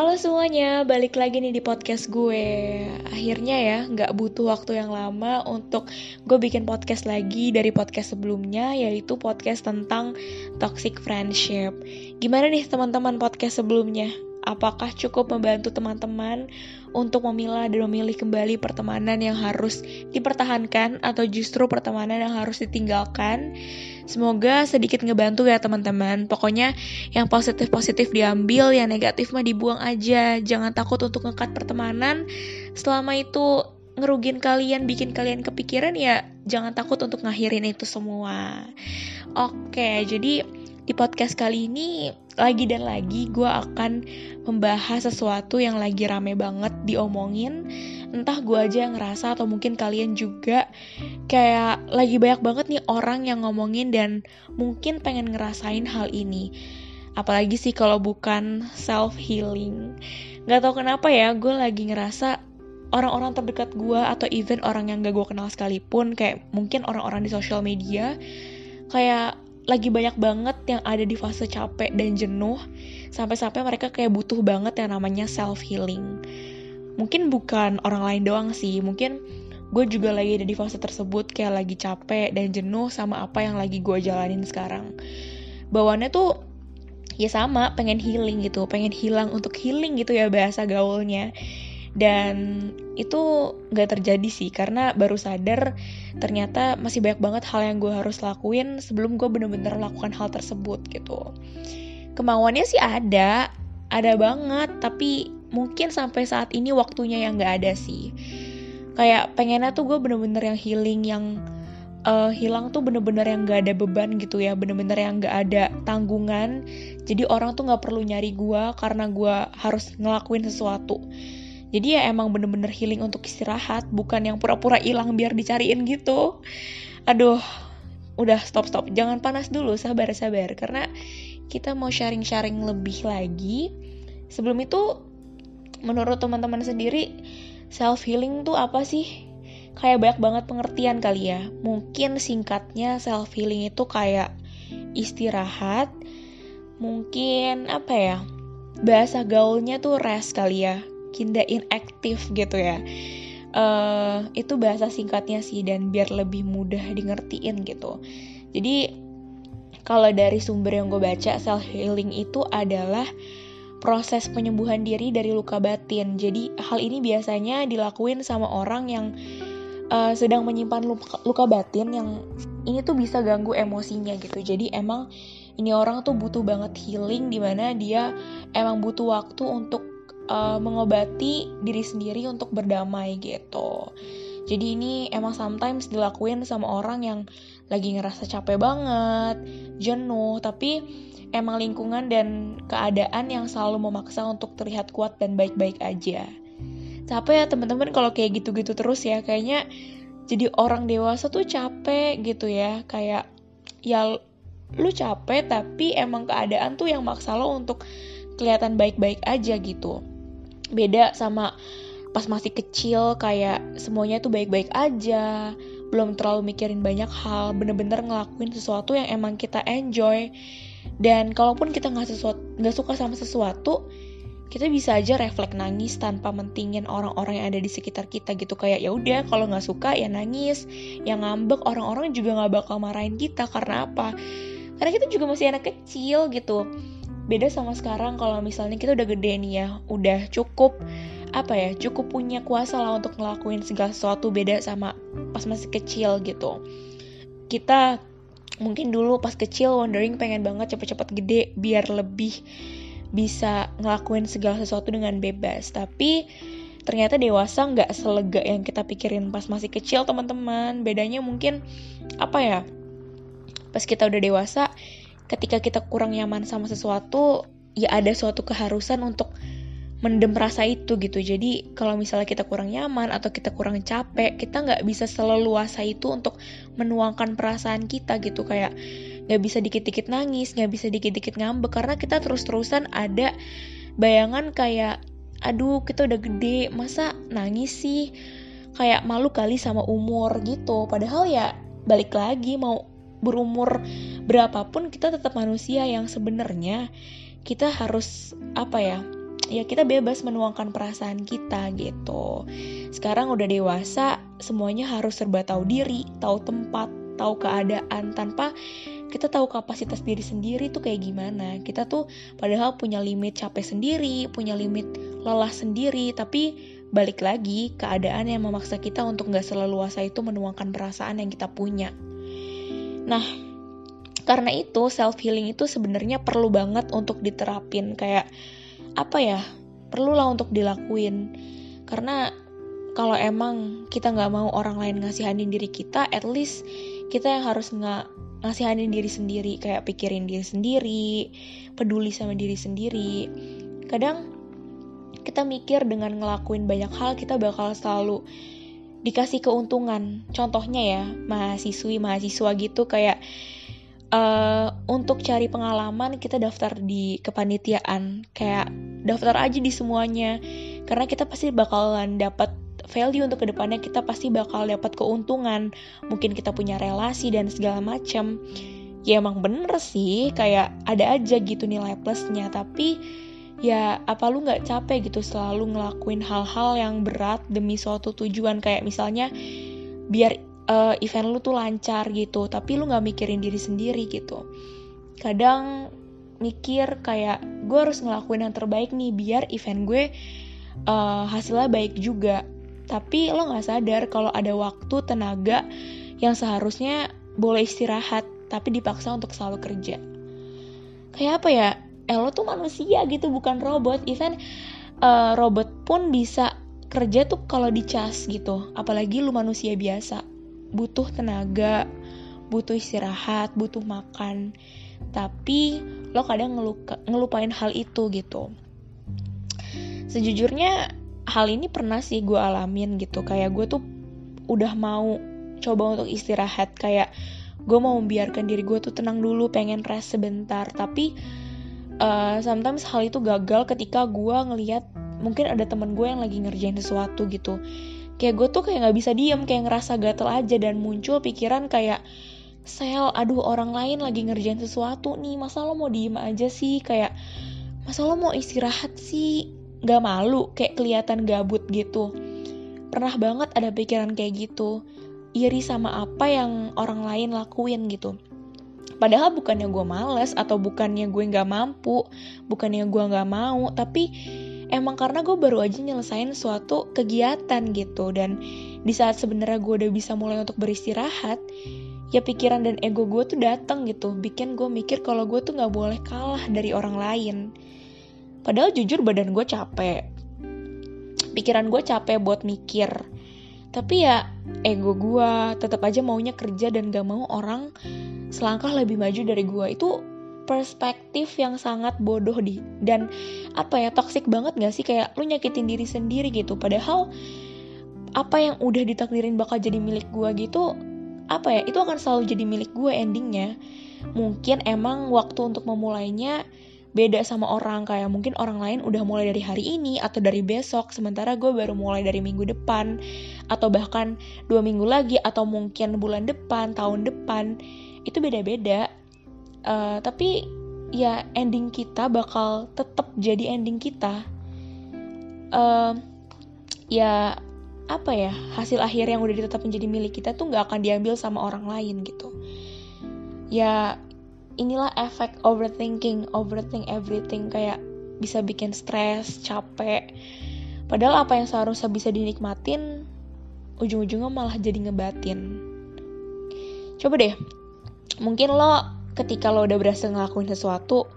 Halo semuanya, balik lagi nih di podcast gue. Akhirnya ya, nggak butuh waktu yang lama untuk gue bikin podcast lagi dari podcast sebelumnya, yaitu podcast tentang toxic friendship. Gimana nih teman-teman podcast sebelumnya? Apakah cukup membantu teman-teman untuk memilah dan memilih kembali pertemanan yang harus dipertahankan atau justru pertemanan yang harus ditinggalkan? Semoga sedikit ngebantu ya teman-teman. Pokoknya yang positif-positif diambil, yang negatif mah dibuang aja. Jangan takut untuk ngekat pertemanan. Selama itu ngerugin kalian, bikin kalian kepikiran ya jangan takut untuk ngakhirin itu semua. Oke, jadi di podcast kali ini lagi dan lagi gue akan membahas sesuatu yang lagi rame banget diomongin. Entah gue aja yang ngerasa atau mungkin kalian juga. Kayak lagi banyak banget nih orang yang ngomongin dan mungkin pengen ngerasain hal ini. Apalagi sih kalau bukan self healing nggak tau kenapa ya gue lagi ngerasa orang-orang terdekat gue atau even orang yang gak gue kenal sekalipun kayak mungkin orang-orang di sosial media kayak lagi banyak banget yang ada di fase capek dan jenuh. Sampai-sampai mereka kayak butuh banget yang namanya self healing mungkin bukan orang lain doang sih mungkin gue juga lagi ada di fase tersebut kayak lagi capek dan jenuh sama apa yang lagi gue jalanin sekarang. Bawaannya tuh ya sama pengen healing gitu pengen hilang untuk healing gitu ya bahasa gaulnya. Dan itu gak terjadi sih karena baru sadar ternyata masih banyak banget hal yang gue harus lakuin sebelum gue bener-bener lakukan hal tersebut gitu. Kemauannya sih ada ada banget tapi mungkin sampai saat ini waktunya yang gak ada sih. Kayak pengennya tuh gue bener-bener yang healing yang uh, hilang tuh bener-bener yang gak ada beban gitu ya bener-bener yang gak ada tanggungan. Jadi orang tuh gak perlu nyari gue karena gue harus ngelakuin sesuatu jadi ya emang bener-bener healing untuk istirahat, bukan yang pura-pura hilang biar dicariin gitu. Aduh, udah stop stop, jangan panas dulu, sabar sabar, karena kita mau sharing-sharing lebih lagi. Sebelum itu, menurut teman-teman sendiri, self healing tuh apa sih? Kayak banyak banget pengertian kali ya. Mungkin singkatnya self healing itu kayak istirahat. Mungkin apa ya? Bahasa gaulnya tuh rest kali ya kinda inaktif gitu ya uh, itu bahasa singkatnya sih dan biar lebih mudah di ngertiin gitu jadi kalau dari sumber yang gue baca self healing itu adalah proses penyembuhan diri dari luka batin. Jadi hal ini biasanya dilakuin sama orang yang uh, sedang menyimpan luka, luka batin yang ini tuh bisa ganggu emosinya gitu. Jadi emang ini orang tuh butuh banget healing di mana dia emang butuh waktu untuk uh, mengobati diri sendiri untuk berdamai gitu. Jadi ini emang sometimes dilakuin sama orang yang lagi ngerasa capek banget, jenuh, tapi emang lingkungan dan keadaan yang selalu memaksa untuk terlihat kuat dan baik-baik aja. Capek ya teman-teman kalau kayak gitu-gitu terus ya, kayaknya jadi orang dewasa tuh capek gitu ya, kayak ya lu capek tapi emang keadaan tuh yang maksa lo untuk kelihatan baik-baik aja gitu beda sama pas masih kecil kayak semuanya tuh baik-baik aja. Belum terlalu mikirin banyak hal bener-bener ngelakuin sesuatu yang emang kita enjoy. Dan kalaupun kita nggak sesuatu nggak suka sama sesuatu kita bisa aja refleks nangis tanpa mentingin orang-orang yang ada di sekitar kita gitu. Kayak ya udah kalau nggak suka ya nangis. Yang ngambek orang-orang juga nggak bakal marahin kita. Karena apa? Karena kita juga masih anak kecil gitu beda sama sekarang kalau misalnya kita udah gede nih ya udah cukup apa ya cukup punya kuasa lah untuk ngelakuin segala sesuatu beda sama pas masih kecil gitu. Kita mungkin dulu pas kecil wondering pengen banget cepet-cepet gede biar lebih bisa ngelakuin segala sesuatu dengan bebas. Tapi ternyata dewasa nggak selega yang kita pikirin pas masih kecil teman-teman. Bedanya mungkin apa ya pas kita udah dewasa ketika kita kurang nyaman sama sesuatu ya ada suatu keharusan untuk mendem rasa itu gitu. Jadi kalau misalnya kita kurang nyaman atau kita kurang capek kita nggak bisa seleluasa itu untuk menuangkan perasaan kita gitu. Kayak nggak bisa dikit-dikit nangis nggak bisa dikit-dikit ngambek karena kita terus-terusan ada bayangan kayak aduh kita udah gede masa nangis sih? Kayak malu kali sama umur gitu. Padahal ya balik lagi mau berumur berapapun kita tetap manusia yang sebenarnya kita harus apa ya ya kita bebas menuangkan perasaan kita gitu. Sekarang udah dewasa, semuanya harus serba tahu diri, tahu tempat, tahu keadaan tanpa kita tahu kapasitas diri sendiri tuh kayak gimana. Kita tuh padahal punya limit capek sendiri, punya limit lelah sendiri, tapi balik lagi keadaan yang memaksa kita untuk nggak seleluasa itu menuangkan perasaan yang kita punya. Nah, karena itu self healing itu sebenarnya perlu banget untuk diterapin. Kayak apa ya perlulah untuk dilakuin. Karena kalau emang kita nggak mau orang lain ngasihanin diri kita at least kita yang harus nggak ngasihanin diri sendiri. Kayak pikirin diri sendiri peduli sama diri sendiri. Kadang kita mikir dengan ngelakuin banyak hal kita bakal selalu dikasih keuntungan. Contohnya ya mahasiswi mahasiswa gitu kayak uh, untuk cari pengalaman kita daftar di kepanitiaan. Kayak daftar aja di semuanya. Karena kita pasti bakalan dapat value untuk ke depannya kita pasti bakal dapat keuntungan. Mungkin kita punya relasi dan segala macam. Ya emang bener sih kayak ada aja gitu nilai plusnya. Tapi ya apa lu nggak capek gitu selalu ngelakuin hal-hal yang berat demi suatu tujuan? Kayak misalnya biar uh, event lu tuh lancar gitu tapi lu nggak mikirin diri sendiri gitu. Kadang mikir kayak gue harus ngelakuin yang terbaik nih biar event gue uh, hasilnya baik juga. Tapi lo nggak sadar kalau ada waktu tenaga yang seharusnya boleh istirahat tapi dipaksa untuk selalu kerja. Kayak apa ya eh lo tuh manusia gitu bukan robot event uh, robot pun bisa kerja tuh kalau dicas gitu apalagi lu manusia biasa butuh tenaga, butuh istirahat, butuh makan. Tapi lo kadang ngeluka, ngelupain hal itu gitu. Sejujurnya hal ini pernah sih gue alamin gitu. Kayak gue tuh udah mau coba untuk istirahat. Kayak gue mau membiarkan diri gue tuh tenang dulu, pengen rest sebentar. Tapi uh, sometimes hal itu gagal ketika gue ngeliat mungkin ada temen gue yang lagi ngerjain sesuatu gitu. Kayak gue tuh kayak nggak bisa diem kayak ngerasa gatel aja dan muncul pikiran kayak sel aduh orang lain lagi ngerjain sesuatu nih masa lo mau diem aja sih? Kayak masa lo mau istirahat sih? Nggak malu kayak kelihatan gabut gitu. Pernah banget ada pikiran kayak gitu. Iri sama apa yang orang lain lakuin gitu padahal bukannya gue males atau bukannya gue nggak mampu bukannya gue nggak mau tapi emang karena gue baru aja nyelesain suatu kegiatan gitu. Dan di saat sebenarnya gue udah bisa mulai untuk beristirahat ya pikiran dan ego gue tuh datang gitu. Bikin gue mikir kalau gue tuh nggak boleh kalah dari orang lain. Padahal jujur badan gue capek. Pikiran gue capek buat mikir. Tapi ya ego gue tetap aja maunya kerja dan gak mau orang selangkah lebih maju dari gue itu perspektif yang sangat bodoh di dan apa ya toxic banget gak sih? Kayak lu nyakitin diri sendiri gitu. Padahal apa yang udah ditakdirin bakal jadi milik gue gitu apa ya itu akan selalu jadi milik gue endingnya. Mungkin emang waktu untuk memulainya beda sama orang kayak mungkin orang lain udah mulai dari hari ini atau dari besok sementara gue baru mulai dari minggu depan atau bahkan dua minggu lagi atau mungkin bulan depan tahun depan itu beda-beda. Uh, tapi ya ending kita bakal tetap jadi ending kita. Uh, ya apa ya hasil akhir yang udah ditetap menjadi milik kita tuh nggak akan diambil sama orang lain gitu. Ya inilah efek overthinking overthink everything kayak bisa bikin stres capek. Padahal apa yang seharusnya bisa dinikmatin ujung-ujungnya malah jadi ngebatin. Coba deh mungkin lo ketika lo udah berhasil ngelakuin sesuatu,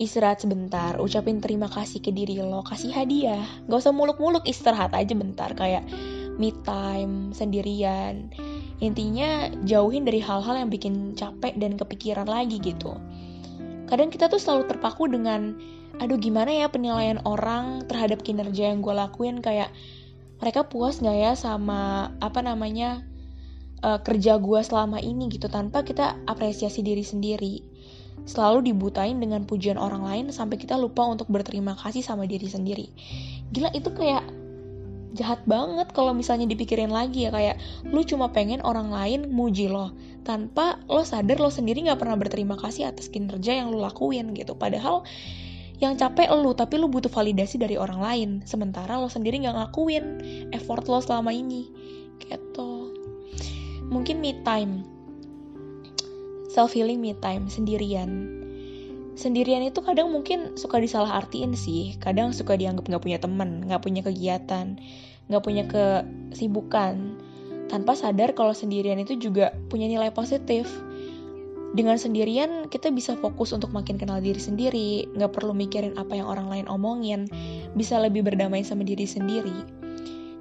istirahat sebentar, ucapin terima kasih ke diri lo, kasih hadiah. Gak usah muluk-muluk, istirahat aja bentar, kayak me time, sendirian. Intinya jauhin dari hal-hal yang bikin capek dan kepikiran lagi gitu. Kadang kita tuh selalu terpaku dengan, aduh gimana ya penilaian orang terhadap kinerja yang gue lakuin, kayak mereka puas gak ya sama apa namanya uh, kerja gue selama ini gitu tanpa kita apresiasi diri sendiri. Selalu dibutain dengan pujian orang lain sampai kita lupa untuk berterima kasih sama diri sendiri. Gila itu kayak jahat banget kalau misalnya dipikirin lagi ya kayak lu cuma pengen orang lain muji lo tanpa lo sadar lo sendiri nggak pernah berterima kasih atas kinerja yang lo lakuin gitu. Padahal yang capek lu tapi lu butuh validasi dari orang lain sementara lo sendiri nggak ngakuin effort lo selama ini. Gitu mungkin me time. Self healing me time sendirian. Sendirian itu kadang mungkin suka disalah artiin sih. Kadang suka dianggap nggak punya teman nggak punya kegiatan nggak punya kesibukan. Tanpa sadar kalau sendirian itu juga punya nilai positif. Dengan sendirian kita bisa fokus untuk makin kenal diri sendiri, nggak perlu mikirin apa yang orang lain omongin, bisa lebih berdamai sama diri sendiri.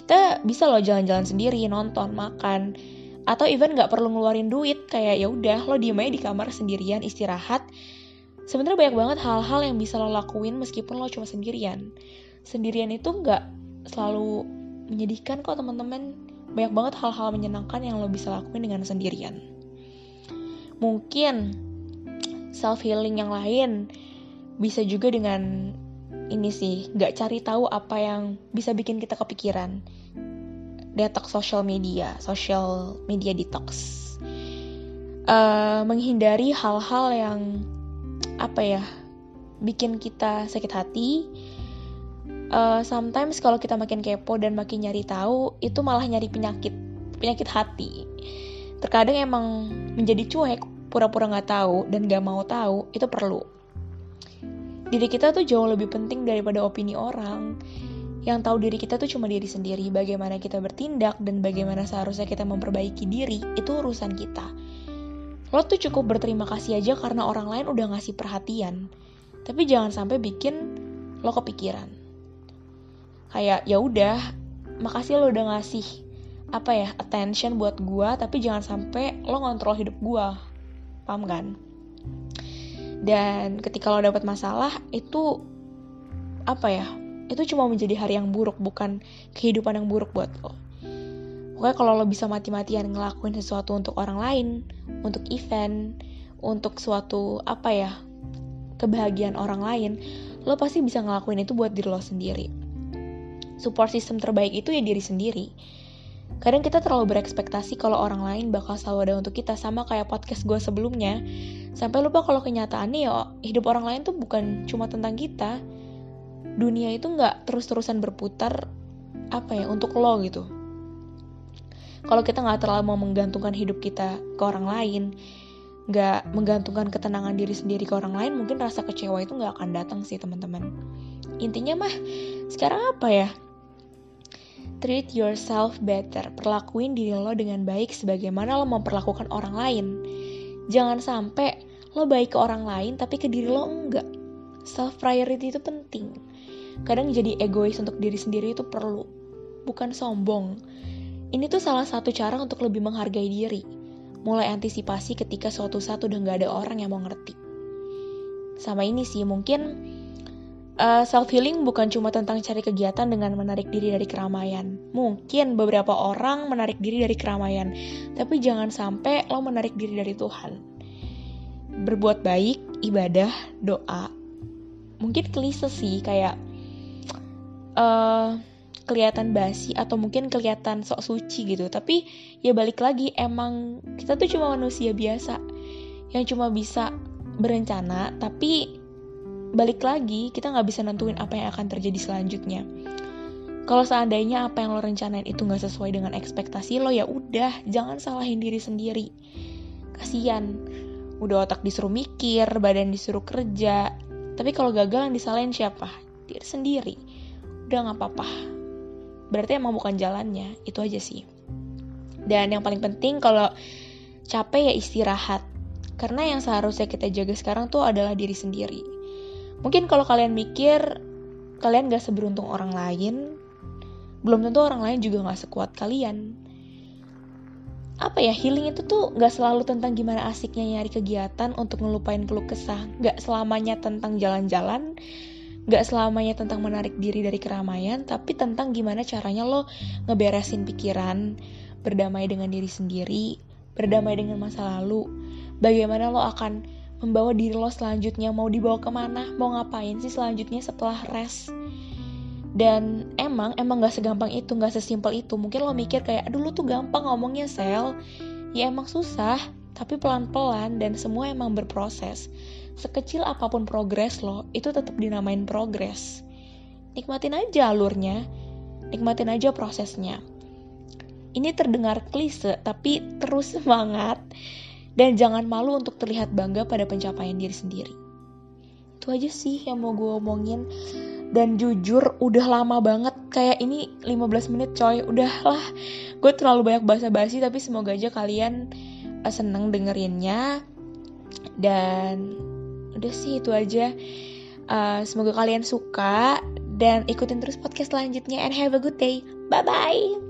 Kita bisa loh jalan-jalan sendiri, nonton, makan, atau even nggak perlu ngeluarin duit, kayak ya udah lo diem aja di kamar sendirian istirahat. Sebenarnya banyak banget hal-hal yang bisa lo lakuin meskipun lo cuma sendirian. Sendirian itu nggak selalu menyedihkan kok teman-teman. Banyak banget hal-hal menyenangkan yang lo bisa lakuin dengan sendirian mungkin self healing yang lain bisa juga dengan ini sih nggak cari tahu apa yang bisa bikin kita kepikiran detox social media social media detox. Uh, menghindari hal-hal yang apa ya bikin kita sakit hati. Uh, sometimes kalau kita makin kepo dan makin nyari tahu itu malah nyari penyakit penyakit hati. Terkadang emang menjadi cuek pura-pura nggak tahu dan gak mau tahu itu perlu. Diri kita tuh jauh lebih penting daripada opini orang yang tahu diri kita tuh cuma diri sendiri bagaimana kita bertindak dan bagaimana seharusnya kita memperbaiki diri itu urusan kita. Lo tuh cukup berterima kasih aja karena orang lain udah ngasih perhatian. Tapi jangan sampai bikin lo kepikiran. Kayak ya udah makasih lo udah ngasih apa ya attention buat gua tapi jangan sampai lo ngontrol hidup gua. Paham kan? Dan ketika lo dapet masalah itu apa ya itu cuma menjadi hari yang buruk bukan kehidupan yang buruk buat lo Pokoknya kalau lo bisa mati-matian ngelakuin sesuatu untuk orang lain, untuk event, untuk suatu apa ya, kebahagiaan orang lain, lo pasti bisa ngelakuin itu buat diri lo sendiri. Support system terbaik itu ya diri sendiri. Kadang kita terlalu berekspektasi kalau orang lain bakal selalu ada untuk kita sama kayak podcast gue sebelumnya. Sampai lupa kalau kenyataannya ya hidup orang lain tuh bukan cuma tentang kita. Dunia itu nggak terus-terusan berputar apa ya untuk lo gitu. Kalau kita nggak terlalu mau menggantungkan hidup kita ke orang lain, nggak menggantungkan ketenangan diri sendiri ke orang lain, mungkin rasa kecewa itu nggak akan datang sih teman-teman. Intinya mah sekarang apa ya? Treat yourself better. Perlakuin diri lo dengan baik sebagaimana lo memperlakukan orang lain. Jangan sampai lo baik ke orang lain tapi ke diri lo enggak. Self priority itu penting. Kadang jadi egois untuk diri sendiri itu perlu. Bukan sombong. Ini tuh salah satu cara untuk lebih menghargai diri. Mulai antisipasi ketika suatu saat udah gak ada orang yang mau ngerti. Sama ini sih, mungkin uh, eh, self healing bukan cuma tentang cari kegiatan dengan menarik diri dari keramaian. Mungkin beberapa orang menarik diri dari keramaian, tapi jangan sampai lo menarik diri dari Tuhan. Berbuat baik, ibadah, doa. Mungkin klise sih kayak uh, kelihatan basi atau mungkin kelihatan sok suci gitu. Tapi ya balik lagi emang kita tuh cuma manusia biasa yang cuma bisa berencana tapi balik lagi kita nggak bisa nentuin apa yang akan terjadi selanjutnya. Kalau seandainya apa yang lo rencanain itu nggak sesuai dengan ekspektasi lo ya udah jangan salahin diri sendiri. Kasian udah otak disuruh mikir badan disuruh kerja. Tapi kalau gagal yang disalahin siapa? Diri sendiri udah nggak apa-apa berarti emang bukan jalannya itu aja sih dan yang paling penting kalau capek ya istirahat karena yang seharusnya kita jaga sekarang tuh adalah diri sendiri Mungkin kalau kalian mikir kalian gak seberuntung orang lain, belum tentu orang lain juga gak sekuat kalian. Apa ya, healing itu tuh gak selalu tentang gimana asiknya nyari kegiatan untuk ngelupain keluh kesah. Gak selamanya tentang jalan-jalan, gak selamanya tentang menarik diri dari keramaian, tapi tentang gimana caranya lo ngeberesin pikiran, berdamai dengan diri sendiri, berdamai dengan masa lalu, bagaimana lo akan membawa diri lo selanjutnya mau dibawa ke mana mau ngapain sih selanjutnya setelah rest. Dan emang emang gak segampang itu gak sesimpel itu. Mungkin lo mikir kayak aduh lo tuh gampang ngomongnya sel. Ya emang susah tapi pelan-pelan dan semua emang berproses sekecil apa pun progres lo itu tetap dinamain progres. Nikmatin aja alurnya. Nikmatin aja prosesnya. Ini terdengar klise tapi terus semangat. Dan jangan malu untuk terlihat bangga pada pencapaian diri sendiri. Itu aja sih yang mau gue omongin. Dan jujur udah lama banget. Kayak ini 15 menit coy. Udahlah gue terlalu banyak bahasa basi tapi semoga aja kalian uh, seneng dengerinnya. Dan udah sih itu aja. Uh, semoga kalian suka dan ikutin terus podcast selanjutnya and have a good day. Bye bye